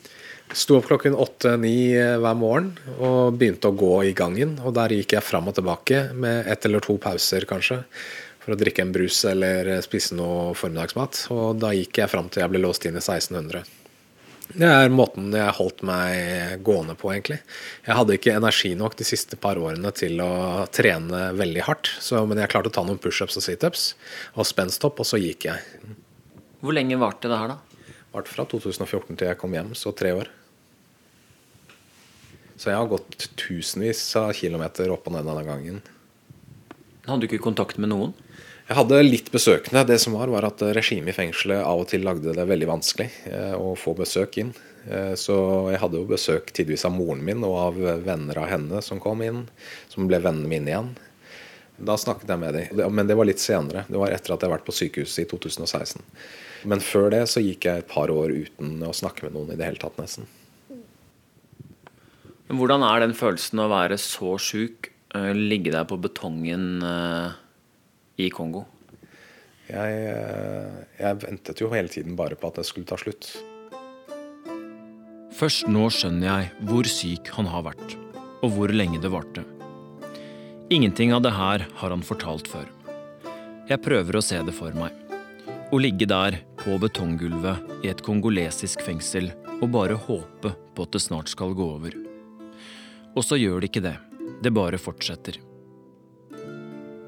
Sto opp klokken åtte-ni eh, hver morgen og begynte å gå i gangen. Og der gikk jeg fram og tilbake med ett eller to pauser, kanskje. For å drikke en brus eller spise noe formiddagsmat. Og da gikk jeg fram til jeg ble låst inn i 1600. Det er måten jeg holdt meg gående på, egentlig. Jeg hadde ikke energi nok de siste par årene til å trene veldig hardt. Så, men jeg klarte å ta noen pushups og situps og spensthopp, og så gikk jeg. Hvor lenge varte det her, da? Varte fra 2014 til jeg kom hjem, så tre år. Så jeg har gått tusenvis av kilometer opp og ned denne gangen. Hadde du ikke kontakt med noen? Jeg hadde litt besøkende. Det som var, var at regimet i fengselet av og til lagde det veldig vanskelig eh, å få besøk inn. Eh, så jeg hadde jo besøk tidvis av moren min og av venner av henne som kom inn. Som ble vennene mine igjen. Da snakket jeg med dem. Men det var litt senere. Det var etter at jeg hadde vært på sykehuset i 2016. Men før det så gikk jeg et par år uten å snakke med noen i det hele tatt, nesten. Hvordan er den følelsen å være så sjuk, uh, ligge der på betongen uh, i Kongo? Jeg, uh, jeg, ventet jo hele tiden bare på at det skulle ta slutt. Først nå skjønner jeg hvor syk han har vært, og hvor lenge det varte. Ingenting av det her har han fortalt før. Jeg prøver å se det for meg. Å ligge der på betonggulvet i et kongolesisk fengsel og bare håpe på at det snart skal gå over. Og så gjør det ikke det. Det bare fortsetter.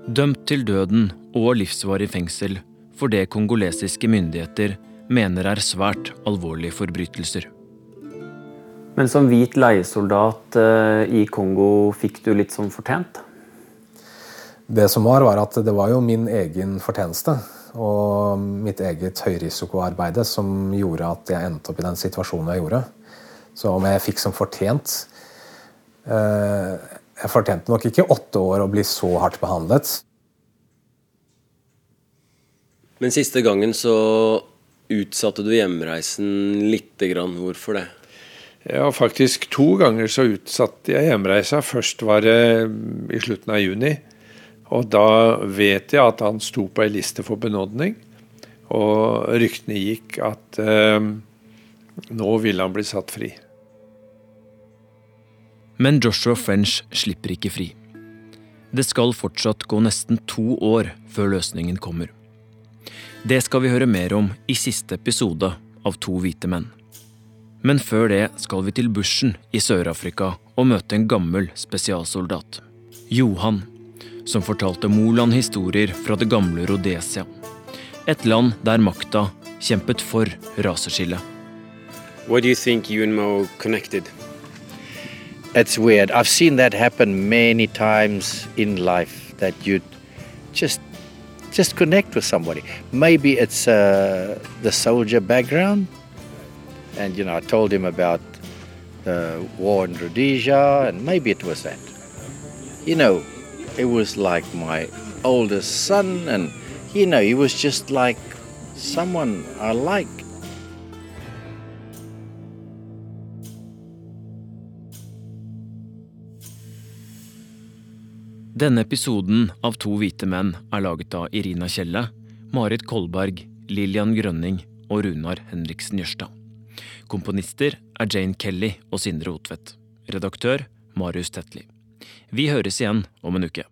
Dømt til døden og livsvarig fengsel for det kongolesiske myndigheter mener er svært alvorlige forbrytelser. Men som hvit leiesoldat eh, i Kongo fikk du litt som fortjent? Det som var, var at det var jo min egen fortjeneste og mitt eget høyrisikoarbeide som gjorde at jeg endte opp i den situasjonen jeg gjorde. Så om jeg fikk som fortjent jeg fortjente nok ikke åtte år å bli så hardt behandlet. Men siste gangen så utsatte du hjemreisen lite grann. Hvorfor det? Ja, faktisk to ganger så utsatte jeg hjemreisa. Først var det i slutten av juni. Og da vet jeg at han sto på ei liste for benådning. Og ryktene gikk at eh, nå ville han bli satt fri. Men Joshua French slipper ikke fri. Det skal fortsatt gå nesten to år før løsningen kommer. Det skal vi høre mer om i siste episode av To hvite menn. Men før det skal vi til bushen i Sør-Afrika og møte en gammel spesialsoldat. Johan, som fortalte Moland historier fra det gamle Rhodesia. Et land der makta kjempet for raseskille. Hva tror du think you and Mo connected? It's weird. I've seen that happen many times in life that you just just connect with somebody. Maybe it's uh, the soldier background, and you know I told him about the war in Rhodesia, and maybe it was that. You know, it was like my oldest son, and you know he was just like someone I like. Denne episoden av To hvite menn er laget av Irina Kjelle, Marit Kolberg, Lillian Grønning og Runar Henriksen Jørstad. Komponister er Jane Kelly og Sindre Otvedt. Redaktør Marius Tetli. Vi høres igjen om en uke.